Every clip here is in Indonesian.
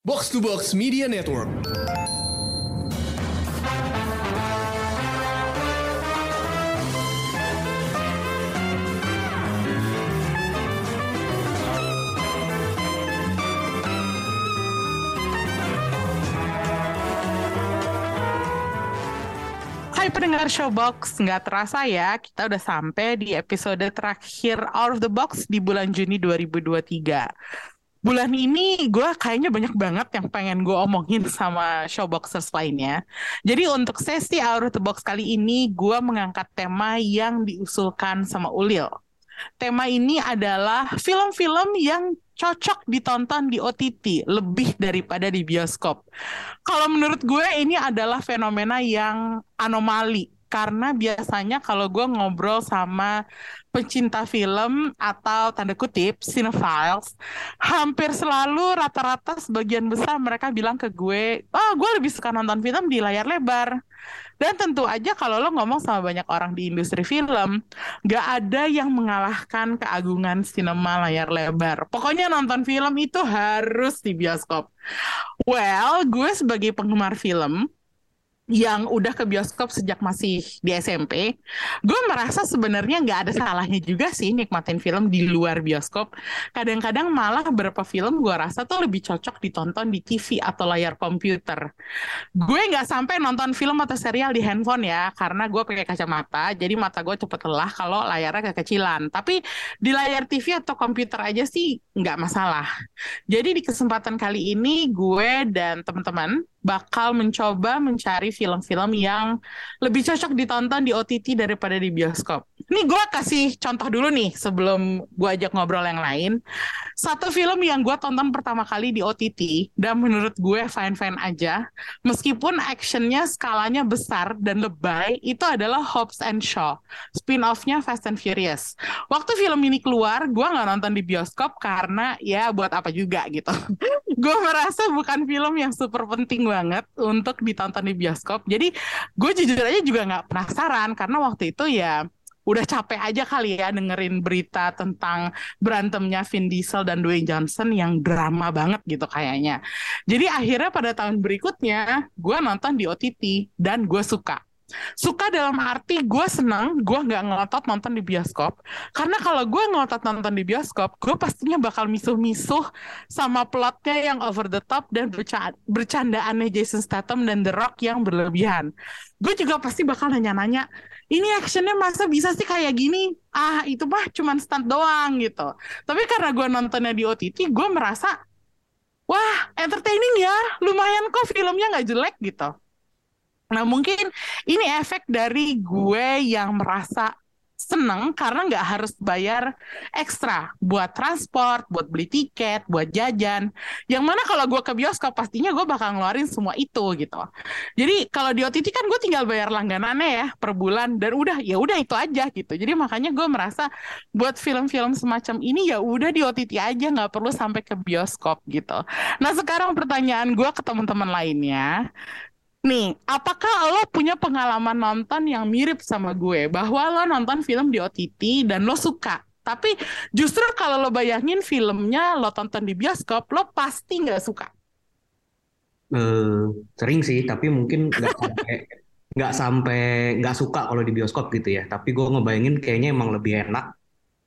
Box to Box Media Network. Hai pendengar Showbox, nggak terasa ya kita udah sampai di episode terakhir Out of the Box di bulan Juni 2023. Bulan ini gue kayaknya banyak banget yang pengen gue omongin sama Showboxers lainnya. Jadi untuk sesi Out of the Box kali ini gue mengangkat tema yang diusulkan sama Ulil. Tema ini adalah film-film yang cocok ditonton di OTT lebih daripada di bioskop. Kalau menurut gue ini adalah fenomena yang anomali karena biasanya kalau gue ngobrol sama pencinta film atau tanda kutip cinephiles, hampir selalu rata-rata sebagian besar mereka bilang ke gue, oh gue lebih suka nonton film di layar lebar. Dan tentu aja kalau lo ngomong sama banyak orang di industri film, gak ada yang mengalahkan keagungan sinema layar lebar. Pokoknya nonton film itu harus di bioskop. Well, gue sebagai penggemar film, yang udah ke bioskop sejak masih di SMP, gue merasa sebenarnya nggak ada salahnya juga sih nikmatin film di luar bioskop. Kadang-kadang malah beberapa film gue rasa tuh lebih cocok ditonton di TV atau layar komputer. Gue nggak sampai nonton film atau serial di handphone ya, karena gue pakai kacamata, jadi mata gue cepet lelah kalau layarnya kekecilan. Tapi di layar TV atau komputer aja sih nggak masalah. Jadi di kesempatan kali ini gue dan teman-teman bakal mencoba mencari film-film yang lebih cocok ditonton di OTT daripada di bioskop. Ini gue kasih contoh dulu nih sebelum gue ajak ngobrol yang lain. Satu film yang gue tonton pertama kali di OTT dan menurut gue fine-fine aja, meskipun actionnya skalanya besar dan lebay, itu adalah Hobbs and Shaw, spin-offnya Fast and Furious. Waktu film ini keluar, gue nggak nonton di bioskop karena ya buat apa juga gitu. gue merasa bukan film yang super penting banget untuk ditonton di bioskop. Jadi gue jujur aja juga nggak penasaran karena waktu itu ya udah capek aja kali ya dengerin berita tentang berantemnya Vin Diesel dan Dwayne Johnson yang drama banget gitu kayaknya. Jadi akhirnya pada tahun berikutnya gue nonton di OTT dan gue suka. Suka dalam arti gue seneng, gue nggak ngelotot nonton di bioskop. Karena kalau gue ngelotot nonton di bioskop, gue pastinya bakal misuh-misuh sama plotnya yang over the top dan berca bercandaannya Jason Statham dan The Rock yang berlebihan. Gue juga pasti bakal nanya-nanya, ini actionnya masa bisa sih kayak gini? Ah, itu mah cuman stunt doang gitu. Tapi karena gue nontonnya di OTT, gue merasa, wah entertaining ya, lumayan kok filmnya nggak jelek gitu. Nah mungkin ini efek dari gue yang merasa seneng karena nggak harus bayar ekstra buat transport, buat beli tiket, buat jajan. Yang mana kalau gue ke bioskop pastinya gue bakal ngeluarin semua itu gitu. Jadi kalau di OTT kan gue tinggal bayar langganannya ya per bulan dan udah ya udah itu aja gitu. Jadi makanya gue merasa buat film-film semacam ini ya udah di OTT aja nggak perlu sampai ke bioskop gitu. Nah sekarang pertanyaan gue ke teman-teman lainnya. Nih, apakah lo punya pengalaman nonton yang mirip sama gue? Bahwa lo nonton film di OTT dan lo suka. Tapi justru kalau lo bayangin filmnya lo tonton di bioskop, lo pasti nggak suka. Uh, sering sih, tapi mungkin nggak sampai nggak sampai nggak suka kalau di bioskop gitu ya. Tapi gue ngebayangin kayaknya emang lebih enak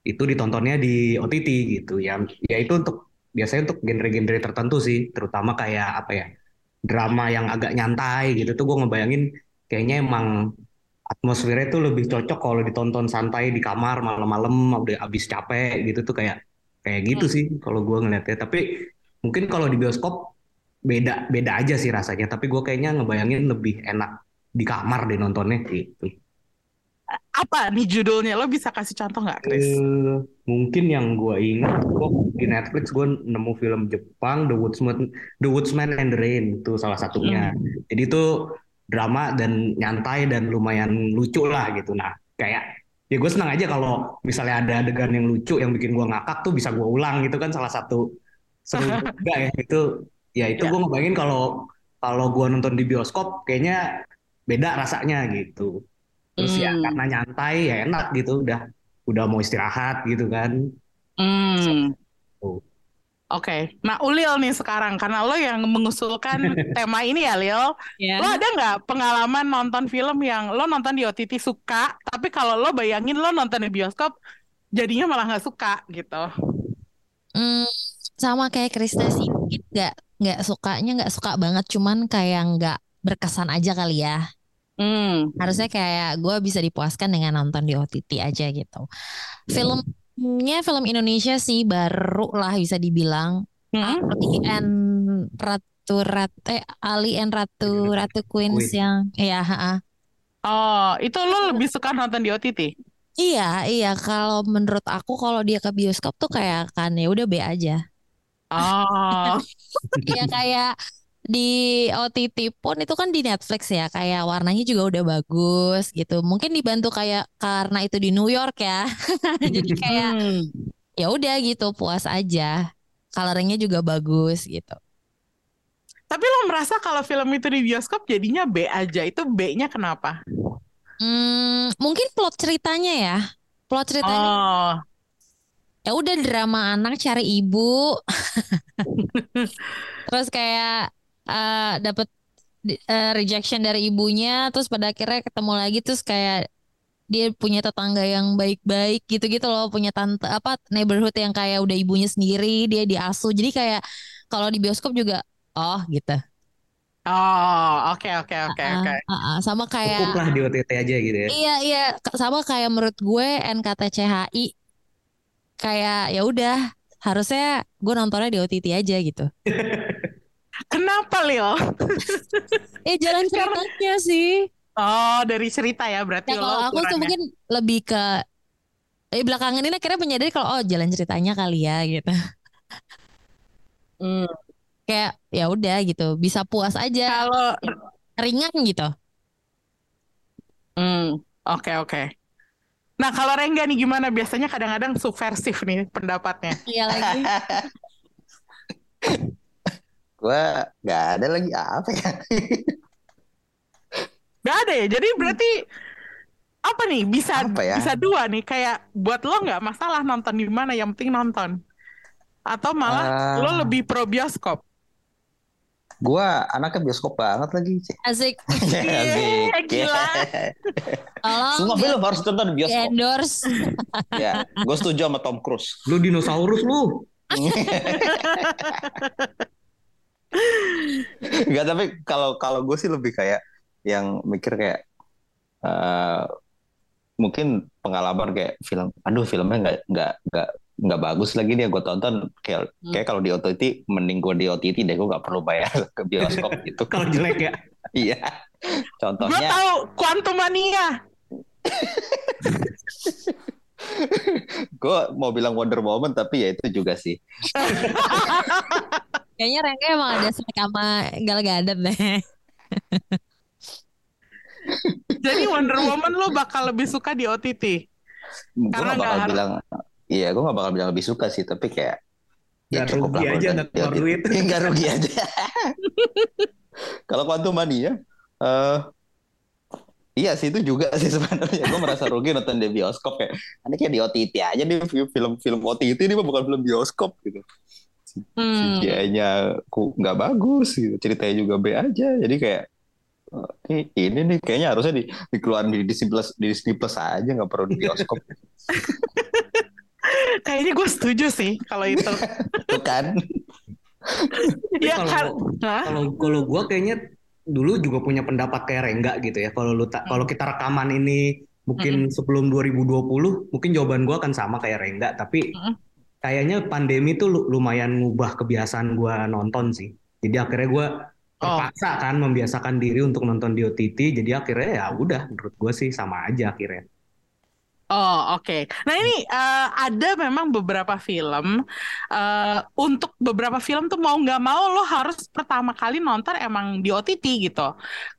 itu ditontonnya di OTT gitu ya. Ya itu untuk biasanya untuk genre-genre tertentu sih, terutama kayak apa ya drama yang agak nyantai gitu. Tuh gue ngebayangin kayaknya emang atmosfernya tuh lebih cocok kalau ditonton santai di kamar malam-malam udah abis capek gitu tuh kayak kayak gitu sih kalau gue ngeliatnya. Tapi mungkin kalau di bioskop beda beda aja sih rasanya. Tapi gue kayaknya ngebayangin lebih enak di kamar deh nontonnya gitu. Apa nih judulnya? Lo bisa kasih contoh nggak Chris? Uh, mungkin yang gue ingat gue di Netflix gue nemu film Jepang The Woodsman The Woodsman and the Rain itu salah satunya hmm. jadi itu drama dan nyantai dan lumayan lucu lah gitu nah kayak ya gue senang aja kalau misalnya ada adegan yang lucu yang bikin gue ngakak tuh bisa gue ulang gitu kan salah satu seru juga ya itu ya itu ya. gue ngebayangin kalau kalau gue nonton di bioskop kayaknya beda rasanya gitu terus ya hmm. ya karena nyantai ya enak gitu udah udah mau istirahat gitu kan hmm. oh. Oke, nah Ulil nih sekarang karena lo yang mengusulkan tema ini ya Lil, Ya. lo ada nggak pengalaman nonton film yang lo nonton di OTT suka, tapi kalau lo bayangin lo nonton di bioskop jadinya malah nggak suka gitu. Hmm, sama kayak Krista sih, mungkin nggak nggak sukanya nggak suka banget, cuman kayak nggak berkesan aja kali ya. Hmm. Harusnya kayak gue bisa dipuaskan dengan nonton di OTT aja gitu. Filmnya film Indonesia sih baru lah bisa dibilang. Hmm? Ali and Ratu Ratu eh Ali and Ratu Ratu Queens Queen. yang ya ha-ha. Oh, itu lo lebih suka nonton di OTT? Iya iya kalau menurut aku kalau dia ke bioskop tuh kayak kan ya udah B aja. Oh, Iya kayak di OTT pun itu kan di Netflix ya kayak warnanya juga udah bagus gitu. Mungkin dibantu kayak karena itu di New York ya. Jadi kayak Hmm. ya udah gitu puas aja. Coloringnya juga bagus gitu. Tapi lo merasa kalau film itu di bioskop jadinya B aja, itu B-nya kenapa? Hmm, mungkin plot ceritanya ya. Plot ceritanya Oh, ya udah drama anak cari ibu terus kayak eh dapat di- eh, rejection dari ibunya terus pada akhirnya ketemu lagi terus kayak dia punya tetangga yang baik-baik gitu-gitu loh punya tante apa neighborhood yang kayak udah ibunya sendiri dia diasuh jadi kayak kalau di bioskop juga oh gitu oh, oke oke oke oke. sama kayak Cukup lah di OTT aja gitu ya. Iya iya K- sama kayak menurut gue NKTCHI kayak ya udah harusnya gue nontonnya di OTT aja gitu. Kenapa Lil? Eh jalan ceritanya sih. Oh, dari cerita ya berarti Ya lo kalau aku tuh mungkin lebih ke eh belakangan ini akhirnya menyadari kalau oh jalan ceritanya kali ya gitu. Hmm. Kayak ya udah gitu bisa puas aja Kalau ringan gitu. Hmm, oke oke. Nah, kalau Rengga nih gimana? Biasanya kadang-kadang subversif nih pendapatnya. Iya lagi. Gua nggak ada lagi apa ya? Gak ada ya. Jadi berarti apa nih? Bisa Apa ya? bisa dua nih. Kayak buat lo nggak masalah nonton di mana, yang penting nonton. Atau malah Ah. lo lebih pro bioskop. Gua anaknya bioskop banget lagi. Asik. Yeay, Asik. gila. Tolong Semua film harus di bioskop. endorse. Ya, gue setuju sama Tom Cruise. Lu dinosaurus lu. Enggak, tapi kalau kalau gue sih lebih kayak yang mikir kayak eh mungkin pengalaman kayak film, aduh filmnya nggak nggak nggak nggak bagus lagi nih gue tonton kayak Hmm. kayak kalau di OTT mending gue di OTT deh gue nggak perlu bayar ke bioskop gitu. Kalau jelek ya. Iya. Gue Contohnya tahu Quantumania. gue mau bilang Wonder Woman tapi ya itu juga sih. Kayaknya Rengga emang ada spek sama Gal Gadot deh. Jadi Wonder Woman lo bakal lebih suka di OTT. Gue nggak bakal har- bilang, iya gue nggak bakal bilang lebih suka sih, tapi kayak ya Nggak cukup rugi lah aja, nggak duit. Nggak rugi aja. Kalau Quantum Mania, eh iya sih itu juga sih sebenarnya. Gue merasa rugi nonton di bioskop kayak, ini kayak di OTT aja nih film-film OTT ini bukan film bioskop gitu. Hmm. CGI-nya nggak bagus gitu, ceritanya juga B aja. Jadi kayak eh, ini nih kayaknya harusnya di, dikeluarin di Disney Plus, di Disney Plus aja nggak perlu di bioskop. Kayaknya gue setuju sih kalau itu. Tuh kan? ya kalau- kan? Kalau kalau gua kayaknya dulu juga punya pendapat kayak Rengga gitu ya. Kalau lu tak kalau kita rekaman ini mungkin sebelum 2020, mungkin jawaban gua akan sama kayak Rengga, tapi Mm. Kayaknya pandemi tuh lu- lumayan ngubah kebiasaan gua nonton sih. Jadi akhirnya gua terpaksa kan membiasakan diri untuk nonton di OTT, jadi akhirnya ya udah menurut gua sih sama aja akhirnya. Oh, oke. Nah, ini eh, ada memang beberapa film eh, untuk beberapa film tuh mau nggak mau lo harus pertama kali nonton emang di OTT gitu.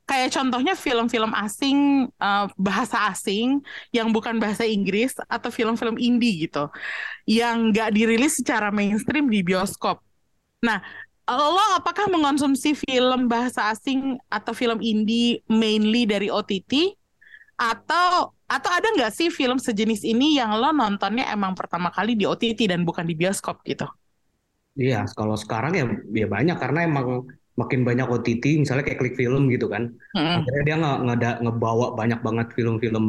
Kayak contohnya film-film asing eh, bahasa asing yang bukan bahasa Inggris atau film-film indie gitu yang nggak dirilis secara mainstream di bioskop. Nah, lo apakah mengonsumsi film bahasa asing atau film indie mainly dari OTT atau atau ada nggak sih film sejenis ini yang lo nontonnya emang pertama kali di OTT dan bukan di bioskop gitu? Iya, kalau sekarang ya ya banyak karena emang makin banyak OTT, misalnya kayak klik film gitu kan. Mm-mm. Akhirnya dia nge ngeda- ngebawa banyak banget film-film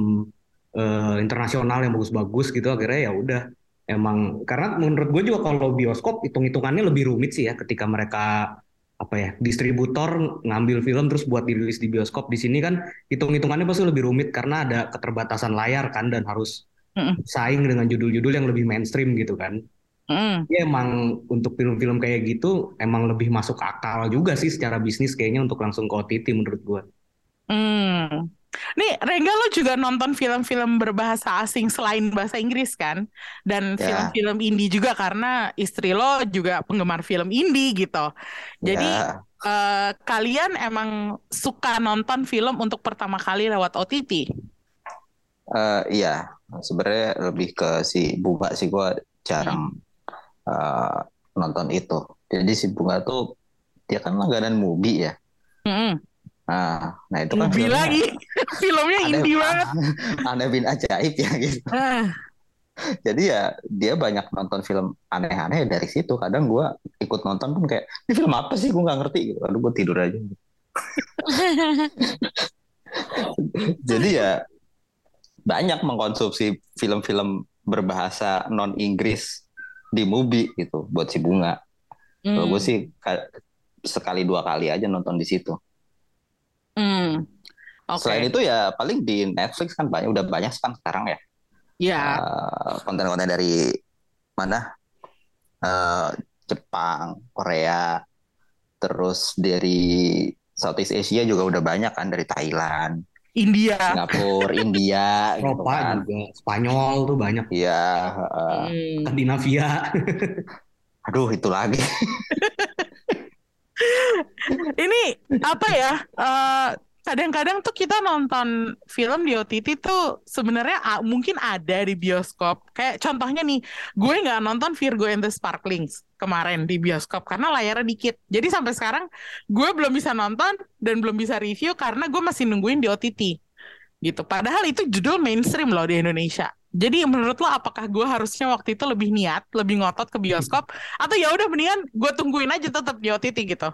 eh, internasional yang bagus-bagus gitu. Akhirnya ya udah emang karena menurut gue juga kalau bioskop hitung-hitungannya lebih rumit sih ya ketika mereka apa ya distributor ngambil film terus buat dirilis di bioskop. Di sini kan hitung-hitungannya pasti lebih rumit karena ada keterbatasan layar kan dan harus Mm-mm. saing dengan judul-judul yang lebih mainstream gitu kan. Mm. Ya emang untuk film-film kayak gitu emang lebih masuk akal juga sih secara bisnis kayaknya untuk langsung ke OTT menurut gua. Hmm. Nih, Rengga lo juga nonton film-film berbahasa asing selain bahasa Inggris kan? Dan Ya. film-film indie juga karena istri lo juga penggemar film indie gitu. Jadi Ya, eh, kalian emang suka nonton film untuk pertama kali lewat OTT? eh, iya, sebenarnya lebih ke si Bunga sih gue jarang eh, nonton itu. Jadi si Bunga tuh dia kan langganan Mubi ya. Mm-mm. Nah, nah itu kan lagi, filmnya aneh, indie banget. aneh bin ajaib ya gitu. Ah, Jadi ya dia banyak nonton film aneh-aneh dari situ. Kadang gue ikut nonton pun kayak ini film apa sih gue nggak ngerti gitu. Lalu gue tidur aja. Jadi ya banyak mengkonsumsi film-film berbahasa non Inggris di Mubi gitu buat si Bunga. Kalau gue hmm, sih ka- sekali dua kali aja nonton di situ. hmm. Oke, Selain itu ya paling di Netflix kan banyak udah banyak kan sekarang ya ya. eh, konten-konten dari mana Eh, Jepang, Korea, terus dari Southeast Asia juga udah banyak kan dari Thailand, India. Singapura, India gitu Eropa kan. juga, Spanyol tuh banyak. Iya, eh, Hmm. Skandinavia. aduh itu lagi. Ini apa ya? eh, kadang-kadang tuh kita nonton film di OTT tuh sebenarnya mungkin ada di bioskop. Kayak contohnya nih, gue nggak nonton Virgo and the Sparklings kemarin di bioskop karena layarnya dikit. Jadi sampai sekarang gue belum bisa nonton dan belum bisa review karena gue masih nungguin di OTT. Gitu. Padahal itu judul mainstream loh di Indonesia. Jadi menurut lo apakah gue harusnya waktu itu lebih niat, lebih ngotot ke bioskop, atau ya udah mendingan gue tungguin aja tetap di OTT gitu?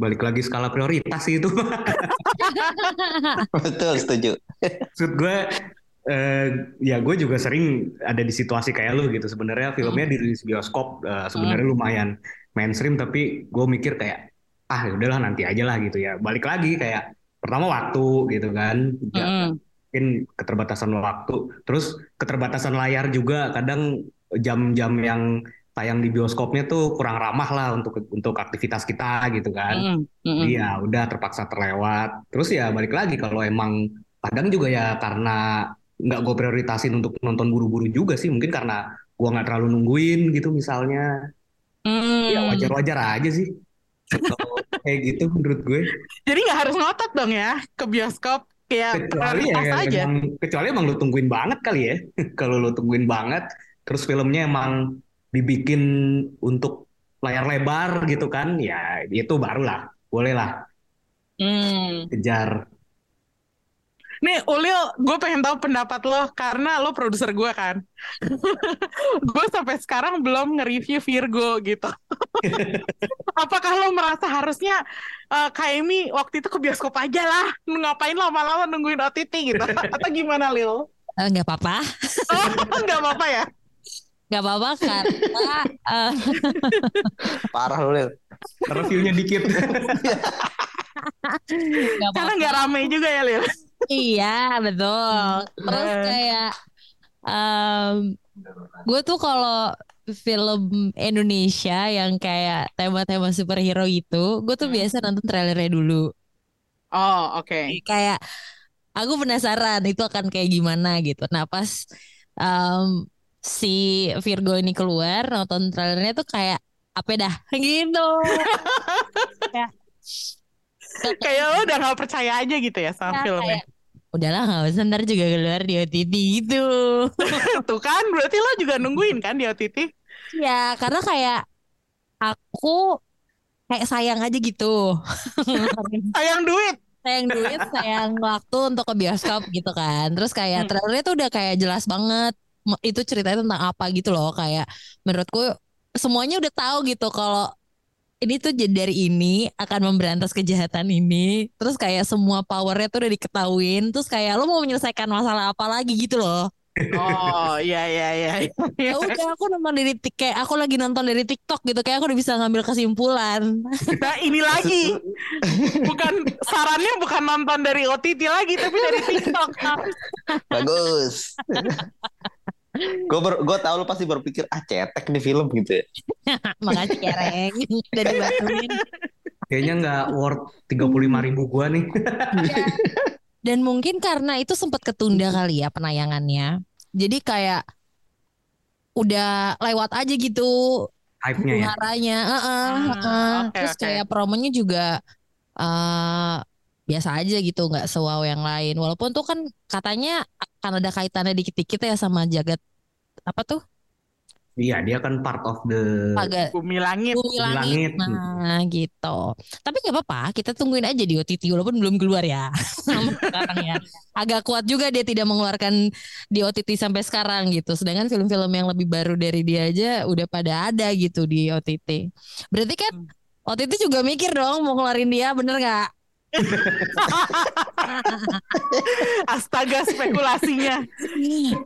Balik lagi skala prioritas sih itu. Betul, setuju. Maksud gue, eh, ya gue juga sering ada di situasi kayak lu gitu. Sebenarnya filmnya dirilis bioskop, eh, sebenarnya lumayan mainstream, tapi gue mikir kayak, ah ya udahlah nanti aja lah gitu ya. Balik lagi kayak, pertama waktu gitu kan. Ya, Mm-mm. mungkin keterbatasan waktu, terus keterbatasan layar juga. Kadang jam-jam yang tayang di bioskopnya tuh kurang ramah lah untuk untuk aktivitas kita gitu kan. Mm-mm. Mm-mm. Iya, udah terpaksa terlewat. Terus ya balik lagi kalau emang kadang juga ya karena nggak gue prioritasin untuk nonton buru-buru juga sih. Mungkin karena gue nggak terlalu nungguin gitu misalnya. Ya Mm. wajar-wajar aja sih. Kalau kayak gitu menurut gue. Jadi nggak harus ngotot dong ya ke bioskop kayak Kecuali ya aja. emang, kecuali emang lu tungguin banget kali ya. Kalau lu tungguin banget, terus filmnya emang dibikin untuk layar lebar gitu kan, ya itu barulah, boleh lah Hmm. kejar. Nih Ulil, gue pengen tahu pendapat lo karena lo produser gue kan. gue sampai sekarang belum nge-review Virgo gitu. Apakah lo merasa harusnya eh, KMI waktu itu ke bioskop aja lah, ngapain lama-lama nungguin OTT gitu? Atau gimana Lil? Eh, nggak apa-apa Oh, nggak apa-apa ya? Nggak apa-apa karena Parah lu, Lil. Reviewnya dikit. nggak Karena apa-apa nggak rame juga ya Lil. iya betul terus Eh. kayak em, gue tuh kalau film Indonesia yang kayak tema-tema superhero gitu gue tuh Hmm. biasa nonton trailernya dulu Oh, oke. kayak aku penasaran itu akan kayak gimana gitu. Nah pas em, si Virgo ini keluar nonton trailernya tuh kayak apa dah gitu. Kayak Kayak lo udah nggak percaya aja gitu ya sama kayak, filmnya. udahlah nggak usah ntar juga keluar di OTT gitu. Tuh kan, berarti lo juga nungguin kan di OTT? ya karena kayak aku kayak sayang aja gitu. Sayang duit. sayang duit, sayang waktu untuk ke bioskop gitu kan. Terus kayak Hmm. trailernya tuh udah kayak jelas banget itu ceritanya tentang apa gitu loh. Kayak menurutku semuanya udah tahu gitu kalau ini tuh dari ini akan memberantas kejahatan ini terus kayak semua powernya tuh udah diketahuin terus kayak lo mau menyelesaikan masalah apa lagi gitu loh Oh iya iya iya. ya udah aku nonton dari kayak aku lagi nonton dari TikTok gitu kayak aku udah bisa ngambil kesimpulan Nah ini lagi bukan sarannya bukan nonton dari OTT lagi tapi dari TikTok. Bagus. Gue gue tahu lu pasti berpikir ah cetek nih film gitu ya. makasih Kereng udah dibantuin Kayaknya nggak worth 35 ribu gua nih. Ya. Dan mungkin karena itu sempat ketunda kali ya penayangannya. Jadi kayak udah lewat aja gitu Hype-nya ya. haranya. Heeh, Ah, heeh. oke, Terus oke. kayak promonya juga eh biasa aja gitu, nggak sewow yang lain. Walaupun tuh kan katanya akan ada kaitannya dikit-dikit ya sama jagat apa tuh? Iya, dia kan part of the Agak Bumi langit. bumi langit. langit. Nah, gitu. Tapi nggak apa-apa, kita tungguin aja di OTT walaupun belum keluar ya. Sampai sekarang ya. Agak kuat juga dia tidak mengeluarkan di OTT sampai sekarang gitu. Sedangkan film-film yang lebih baru dari dia aja udah pada ada gitu di OTT. Berarti kan Hmm. OTT juga mikir dong mau ngeluarin dia, bener nggak? Astaga spekulasinya.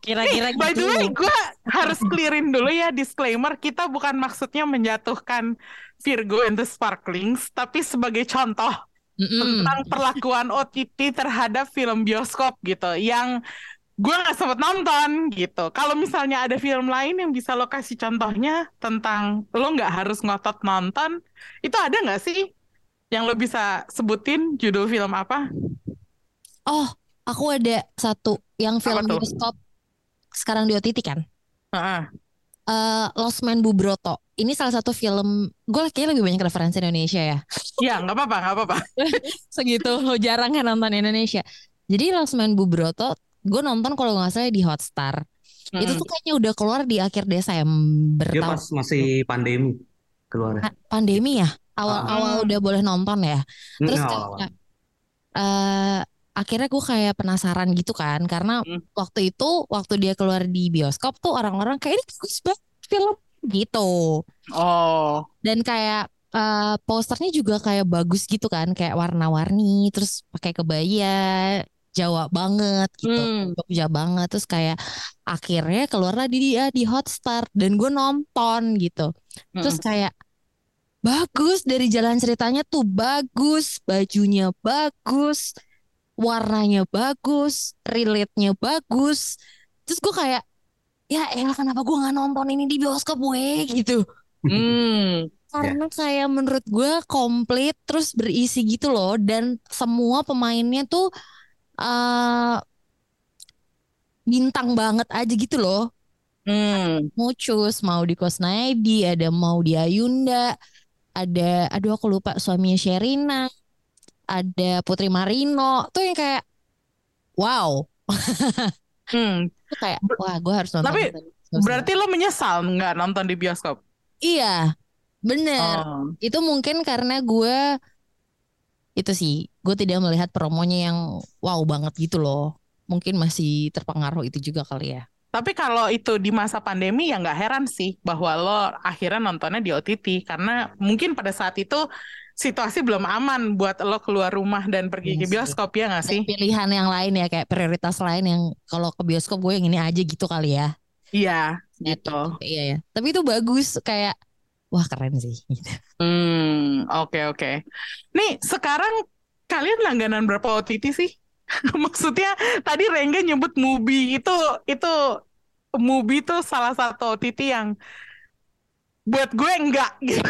Kira-kira By the gitu. way, gue harus clearin dulu ya disclaimer. Kita bukan maksudnya menjatuhkan Virgo and the Sparklings, tapi sebagai contoh Mm-mm. tentang perlakuan OTT terhadap film bioskop gitu, yang gue nggak sempet nonton gitu. Kalau misalnya ada film lain yang bisa lo kasih contohnya tentang lo nggak harus ngotot nonton, itu ada nggak sih? Yang lo bisa sebutin judul film apa? Oh, aku ada satu yang film bioskop sekarang di OTT kan? Heeh. eh Lost Man Bubroto. Ini salah satu film, gue kayaknya lebih banyak referensi Indonesia ya. Ya nggak apa-apa, nggak apa-apa. Segitu jarang kan nonton Indonesia. Jadi Lost Man Bubroto, gue nonton kalau nggak salah di Hotstar. Itu Hmm. tuh kayaknya udah keluar di akhir Desember dia tahun pas masih pandemi keluar. Pa- pandemi ya. Awal-awal Ah. udah boleh nonton ya. Terus Nah, kayak eh akhirnya gue kayak penasaran gitu kan karena Hmm. waktu itu waktu dia keluar di bioskop tuh orang-orang kayak ini bagus banget film gitu. Oh, Dan kayak eh, posternya juga kayak bagus gitu kan, kayak warna-warni, terus pakai kebaya, Jawa banget gitu, Hmm. Jogja banget. Terus kayak akhirnya keluarlah di dia di Hotstar dan gue nonton gitu. Terus kayak bagus dari jalan ceritanya tuh bagus, bajunya bagus, warnanya bagus, relate-nya bagus. Terus gue kayak ya elah kenapa gue nggak nonton ini di bioskop gue gitu. Hmm. Karena kayak menurut gue komplit terus berisi gitu loh dan semua pemainnya tuh eh bintang banget aja gitu loh. Hmm. Mucus, mau di Kusnaedi, ada mau di Ayunda, ada aduh aku lupa suaminya Sherina, ada Putri Marino, tuh yang kayak wow, Hmm. tuh kayak wah gue harus nonton. Tapi Berarti lo menyesal nggak nonton di bioskop? iya, bener. Oh. Itu mungkin karena gue itu sih, gue tidak melihat promonya yang wow banget gitu loh. Mungkin masih terpengaruh itu juga kali ya. Tapi kalau itu di masa pandemi ya nggak heran sih bahwa lo akhirnya nontonnya di OTT karena mungkin pada saat itu situasi belum aman buat lo keluar rumah dan pergi Iya ke sih. bioskop ya nggak sih? pilihan yang lain ya kayak prioritas lain yang kalau ke bioskop gue yang ini aja gitu kali ya. Iya, Gitu. gitu. Iya ya. Tapi itu bagus kayak wah keren sih. Gitu. Hmm, oke oke. Nih sekarang kalian langganan berapa OTT sih? Maksudnya tadi Rengga nyebut Mubi. Itu itu Mubi itu salah satu OTT yang buat gue enggak gitu.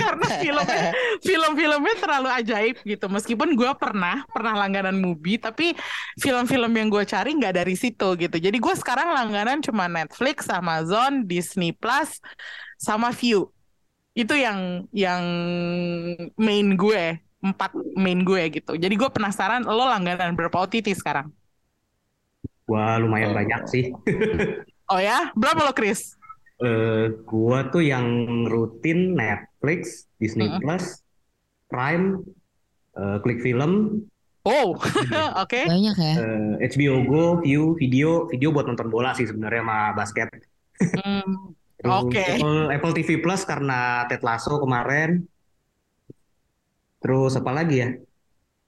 Karena filmnya film-filmnya terlalu ajaib gitu. Meskipun gue pernah pernah langganan Mubi tapi film-film yang gue cari nggak dari situ gitu. Jadi gue sekarang langganan cuma Netflix, Amazon, Disney Plus sama View. Itu yang yang main gue empat main gue gitu jadi gue penasaran lo langganan berapa OTT sekarang Wah, lumayan banyak sih. oh ya berapa lo Chris Eh, gua tuh yang rutin Netflix, Disney Mm-mm. Plus, Prime, eh, Klik Film, oh oke Banyak ya. eh, HBO Go, View, video, video buat nonton bola sih sebenarnya sama basket. Terus Oke. Apple, Apple TV Plus karena Ted Lasso kemarin. Terus apa lagi ya?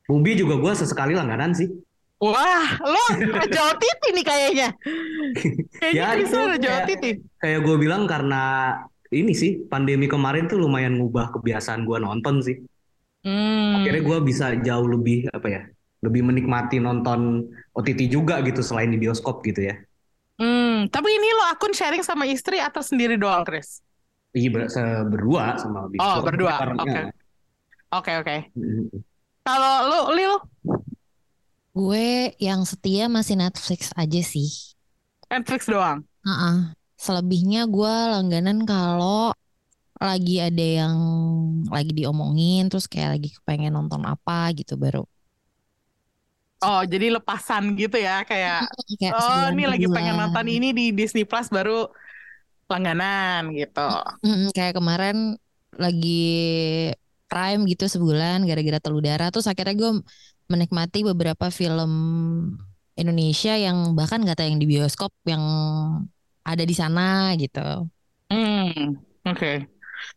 Mubi juga gue sesekali langganan sih. Wah, lo Raja OTT nih kayaknya. Kayaknya Ya, itu Raja kayak- OTT. Kayak gue bilang karena ini sih pandemi kemarin tuh lumayan ngubah kebiasaan gue nonton sih. Hmm. Akhirnya gue bisa jauh lebih apa ya? Lebih menikmati nonton OTT juga gitu selain di bioskop gitu ya. Hmm, tapi ini lo akun sharing sama istri atau sendiri doang, Chris? Iya ber- berdua sama Oh, bioskop. berdua. Karena- Oke. Oke, oke. Mm, Kalau lo, Lil, Gue yang setia masih Netflix aja sih. Netflix doang. Heeh. Selebihnya gue langganan kalau lagi ada yang lagi diomongin terus kayak lagi kepengen nonton apa gitu baru Oh, jadi lepasan gitu ya, kayak kayak oh ini lagi pengen nonton ini di Disney Plus baru langganan gitu. Mm-mm, kayak kemarin lagi Prime gitu sebulan gara-gara telur darah terus akhirnya gue menikmati beberapa film Indonesia yang bahkan gak tayang di bioskop yang ada di sana gitu. Hmm, oke.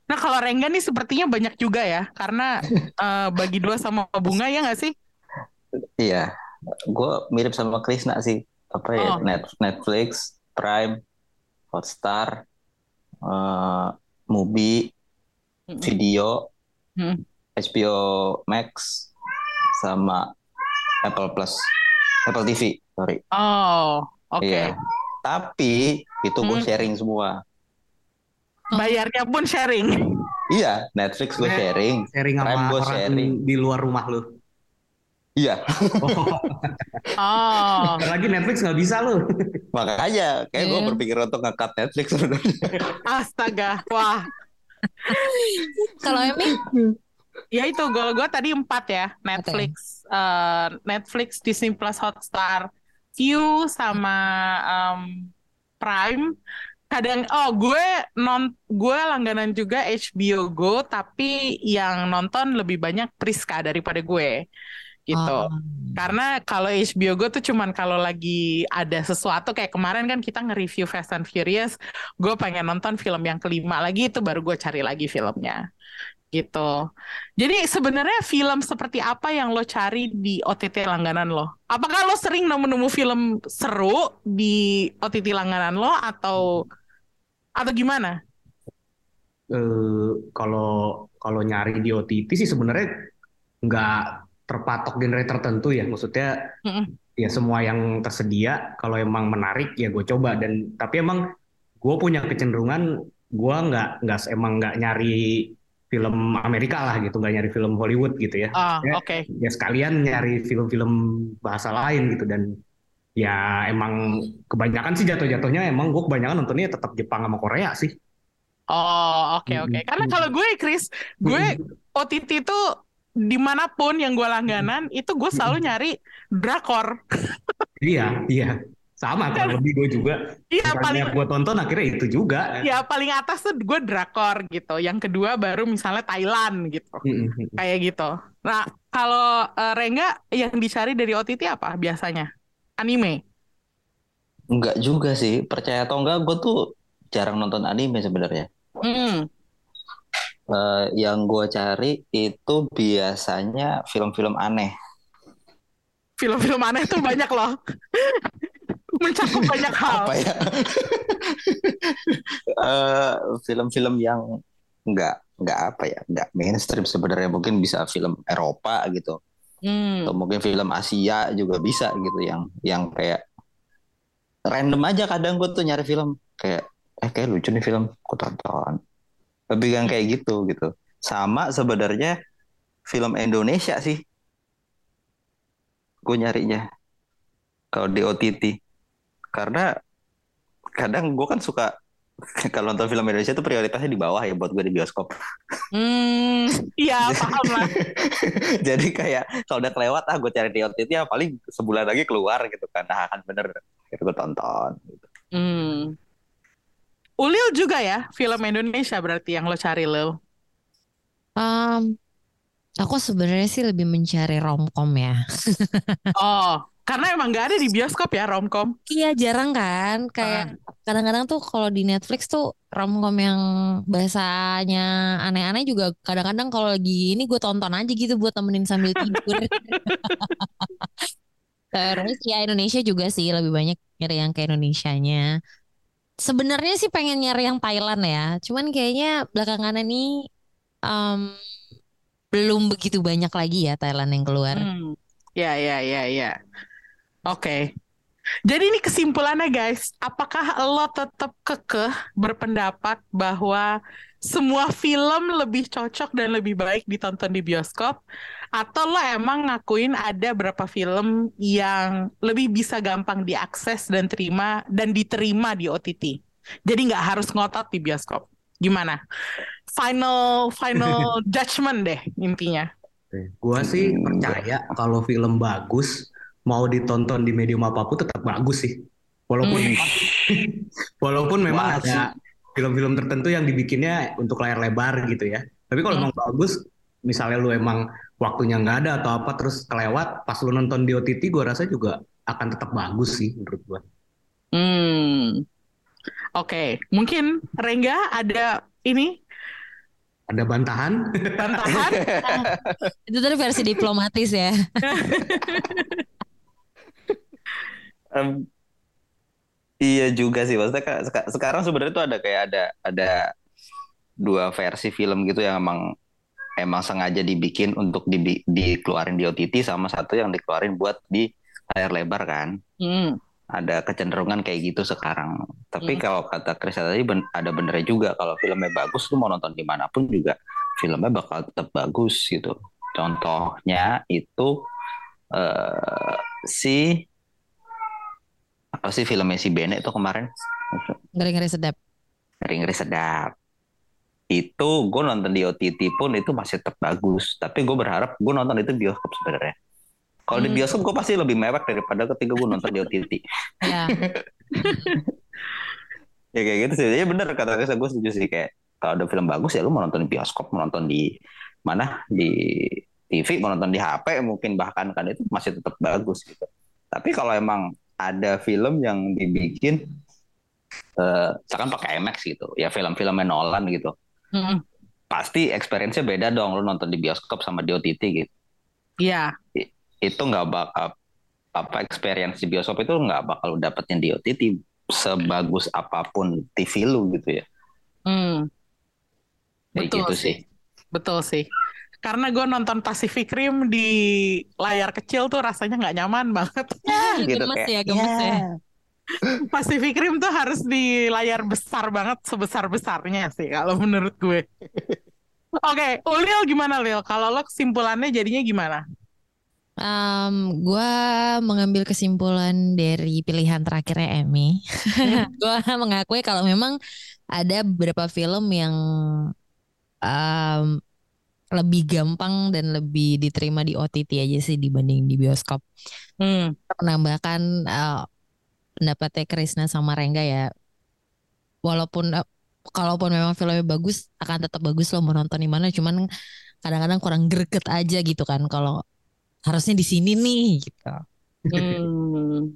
Nah, kalau Rengga nih sepertinya banyak juga ya, karena eh, bagi dua sama Bunga ya nggak sih? Iya, gue mirip sama Krisna sih. Apa ya? Oh. Net- Netflix, Prime, Hotstar, eh Mubi, Mm-mm. Video, Hmm. HBO Max, sama Apple Plus, Apple TV, sorry. Oh, oke. Iya. Tapi itu gue Hmm. sharing semua. Bayarnya pun sharing. Iya, Netflix gue Net- sharing. Sharing sama Prime gua orang sharing. di luar rumah lu. Iya, Oh, Oh, lagi Netflix nggak bisa lu. makanya kayak gue Iya. berpikir untuk nge-cut Netflix sebenarnya. astaga. Wah, Kalau Emi ya itu goal gue tadi empat ya. Netflix, eh, Netflix, Disney Plus, Hotstar, View sama em, Prime. Kadang, oh gue non, gue langganan juga HBO Go, tapi yang nonton lebih banyak Priska daripada gue, gitu. Oh. Karena kalau HBO Go tuh cuman kalau lagi ada sesuatu kayak kemarin kan kita nge-review Fast and Furious, gue pengen nonton film yang kelima lagi itu baru gue cari lagi filmnya. Gitu. Jadi sebenarnya film seperti apa yang lo cari di OTT langganan lo? Apakah lo sering nemu-nemu film seru di OTT langganan lo atau atau gimana? Eh, kalau kalau nyari di OTT sih sebenarnya nggak terpatok genre tertentu ya. Maksudnya ya semua yang tersedia kalau emang menarik ya gue coba. Dan tapi emang gue punya kecenderungan gue nggak nggak emang nggak nyari film Amerika lah gitu nggak nyari film Hollywood gitu ya. Ah, Ya, oke. ya sekalian nyari film-film bahasa lain gitu. Dan ya emang kebanyakan sih jatuh-jatuhnya emang gue kebanyakan nontonnya tetap Jepang sama Korea sih. Oh, oke oke. Karena kalau gue, Chris, gue OTT itu di mana pun yang gue langganan itu gue selalu nyari drakor. iya iya sama kurang lebih gue juga Iya paling gue tonton akhirnya itu juga ya paling atas tuh gue drakor gitu. Yang kedua baru misalnya Thailand gitu. Mm-mm. Kayak gitu. Nah, kalau eh, Rengga yang dicari dari OTT apa biasanya? Anime. Enggak juga sih, percaya atau enggak, gue tuh jarang nonton anime sebenarnya. Hmm. Eh, yang gue cari itu biasanya film-film aneh. Film-film aneh tuh banyak loh. Mencakup banyak hal. Apa ya? Eh, film-film yang enggak enggak apa ya, enggak mainstream sebenarnya. Mungkin bisa film Eropa gitu, Hmm. atau mungkin film Asia juga bisa gitu, yang yang kayak random aja. Kadang gue tuh nyari film kayak, eh kayak lucu nih film, aku tonton. Lebih yang kayak gitu gitu. Sama sebenarnya film Indonesia sih. Gue nyarinya kalau di OTT. Karena kadang gue kan suka kalau nonton film Indonesia tuh prioritasnya di bawah ya buat gue di bioskop. Hmm. Iya, paham lah. Jadi kayak kalau udah kelewat ah gue cari di OTT ya paling sebulan lagi keluar gitu kan. Nah akan bener itu gue tonton. Gitu. Hmm. Ulil juga ya, film Indonesia berarti yang lo cari, Lil. Um, aku sebenarnya sih lebih mencari romcom ya. Oh, Karena emang nggak ada di bioskop ya romcom. Iya jarang kan kayak kadang-kadang tuh kalau di Netflix tuh romcom yang bahasanya aneh-aneh juga kadang-kadang kalau lagi ini gue tonton aja gitu buat temenin sambil tidur. Terus ya Indonesia juga sih lebih banyak nyari yang ke Indonesianya. Sebenarnya sih pengen nyari yang Thailand ya, cuman kayaknya belakangan ini em, belum begitu banyak lagi ya Thailand yang keluar. Hmm. Ya, ya, ya, ya. Oke. Jadi ini kesimpulannya guys, apakah lo tetap kekeh berpendapat bahwa semua film lebih cocok dan lebih baik ditonton di bioskop? Atau lo emang ngakuin ada berapa film yang lebih bisa gampang diakses dan terima dan diterima di OTT? Jadi nggak harus ngotot di bioskop. Gimana? Final final judgment deh intinya. Gua sih percaya kalau film bagus mau ditonton di medium apa pun tetap bagus sih. Walaupun walaupun memang Wah, ada film-film tertentu yang dibikinnya untuk layar lebar gitu ya. Tapi kalau Hmm. emang bagus, misalnya lu emang waktunya nggak ada atau apa terus kelewat, pas lu nonton di OTT, gua rasa juga akan tetap bagus sih menurut gua. Hmm. Oke, mungkin Rengga ada ini Ada bantahan? bantahan? Itu tadi versi diplomatis ya. Em, iya juga sih, maksudnya ka- seka- sekarang sebenarnya tuh ada kayak ada ada dua versi film gitu yang emang emang sengaja dibikin untuk dibi- dikeluarin di OTT sama satu yang dikeluarin buat di layar lebar kan. Hmm. Ada kecenderungan kayak gitu sekarang. Tapi Hmm. kalau kata Chris tadi ben- ada benernya juga kalau filmnya bagus lu mau nonton di mana pun juga filmnya bakal tetap bagus gitu. Contohnya itu eh, si apa sih filmnya si Bene itu kemarin Ngeri-ngeri sedap. ngeri-ngeri sedap itu gue nonton di OTT pun itu masih tetap bagus. Tapi gue berharap gue nonton itu bioskop sebenarnya. Kalau di Hmm. bioskop gue pasti lebih mewah daripada ketika gue nonton di OTT Ya. ya kayak gitu sih. Ya bener kata Reza gue setuju sih. Kayak kalau ada film bagus ya lu mau nonton di bioskop mau nonton di mana? Di TV mau nonton di HP mungkin bahkan kan itu masih tetap bagus gitu. Tapi kalau emang ada film yang dibikin eh misalkan pakai IMAX gitu. Ya film-filmnya Nolan gitu Hmm. pasti experience-nya beda dong lu nonton di bioskop sama di OTT gitu Iya. itu nggak bakal apa experience di bioskop itu nggak bakal lu dapetin di OTT sebagus apa pun TV lu gitu ya Hmm. kayak Betul gitu sih. sih Betul sih. Karena gue nonton Pacific Rim di layar kecil tuh rasanya nggak nyaman banget. gitu gemes kayak ya, gemes ya. Pacific Rim tuh harus di layar besar banget, sebesar-besarnya sih kalau menurut gue. Oke, Ulil gimana Lil? Kalau lo kesimpulannya jadinya gimana? Em, gua mengambil kesimpulan dari pilihan terakhirnya Emmy. Gua mengakui kalau memang ada beberapa film yang em, lebih gampang dan lebih diterima di OTT aja sih dibanding di bioskop. Hmm. Menambahkan eh, pendapatnya Krisna sama Rengga ya, walaupun eh, kalaupun memang filmnya bagus akan tetap bagus lo mau nonton di mana, cuman kadang-kadang kurang greget aja gitu kan kalau harusnya di sini nih gitu. Hmm.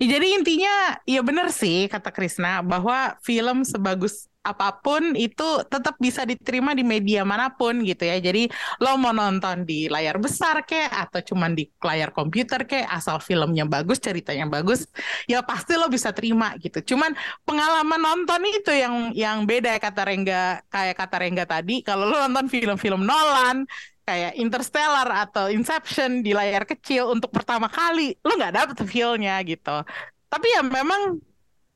Ya, jadi intinya ya benar sih kata Krisna bahwa film sebagus apa pun itu tetap bisa diterima di media mana pun gitu ya. Jadi lo mau nonton di layar besar kek atau cuman di layar komputer kek asal filmnya bagus, ceritanya bagus, ya pasti lo bisa terima gitu. Cuman pengalaman nonton itu yang yang beda ya kata Rengga kayak kata Rengga tadi kalau lo nonton film-film Nolan kayak Interstellar atau Inception di layar kecil untuk pertama kali lo nggak dapet feel-nya gitu tapi ya memang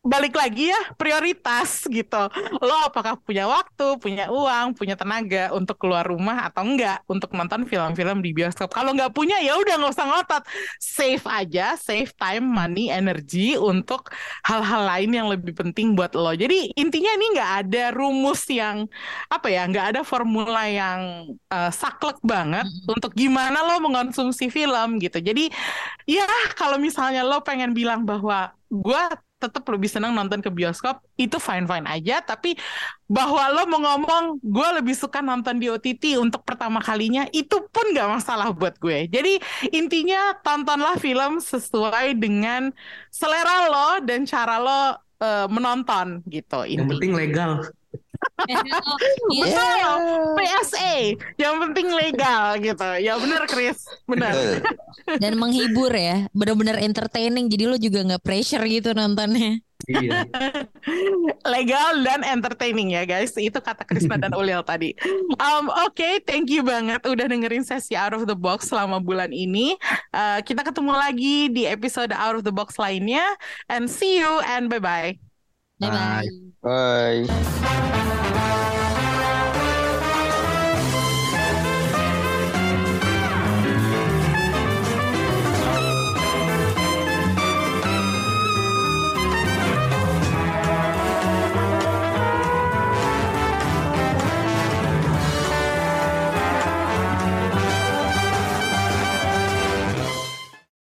balik lagi ya prioritas gitu. Lo apakah punya waktu punya uang punya tenaga untuk keluar rumah atau enggak untuk nonton film-film di bioskop? Kalau nggak punya ya udah nggak usah ngotot. Save aja save time money energy untuk hal-hal lain yang lebih penting buat lo. Jadi intinya ini nggak ada rumus yang apa ya nggak ada formula yang eh, saklek banget untuk gimana lo mengonsumsi film gitu. Jadi ya kalau misalnya lo pengen bilang bahwa gue tetap lebih senang nonton ke bioskop itu fine fine aja tapi bahwa lo mau ngomong gue lebih suka nonton di OTT untuk pertama kalinya itu pun gak masalah buat gue jadi intinya tontonlah film sesuai dengan selera lo dan cara lo uh, menonton gitu Yang penting legal. Iya. Betul, PSA yang penting legal gitu. Ya benar Chris, benar. Dan menghibur ya, benar-benar entertaining. Jadi lo juga nggak pressure gitu nontonnya. Iya. legal dan entertaining ya guys. Itu kata Krisna dan Ulil tadi. Um, Oke, thank you banget udah dengerin sesi Out of the Box selama bulan ini. Uh, kita ketemu lagi di episode Out of the Box lainnya. And see you and bye-bye. 拜拜。拜。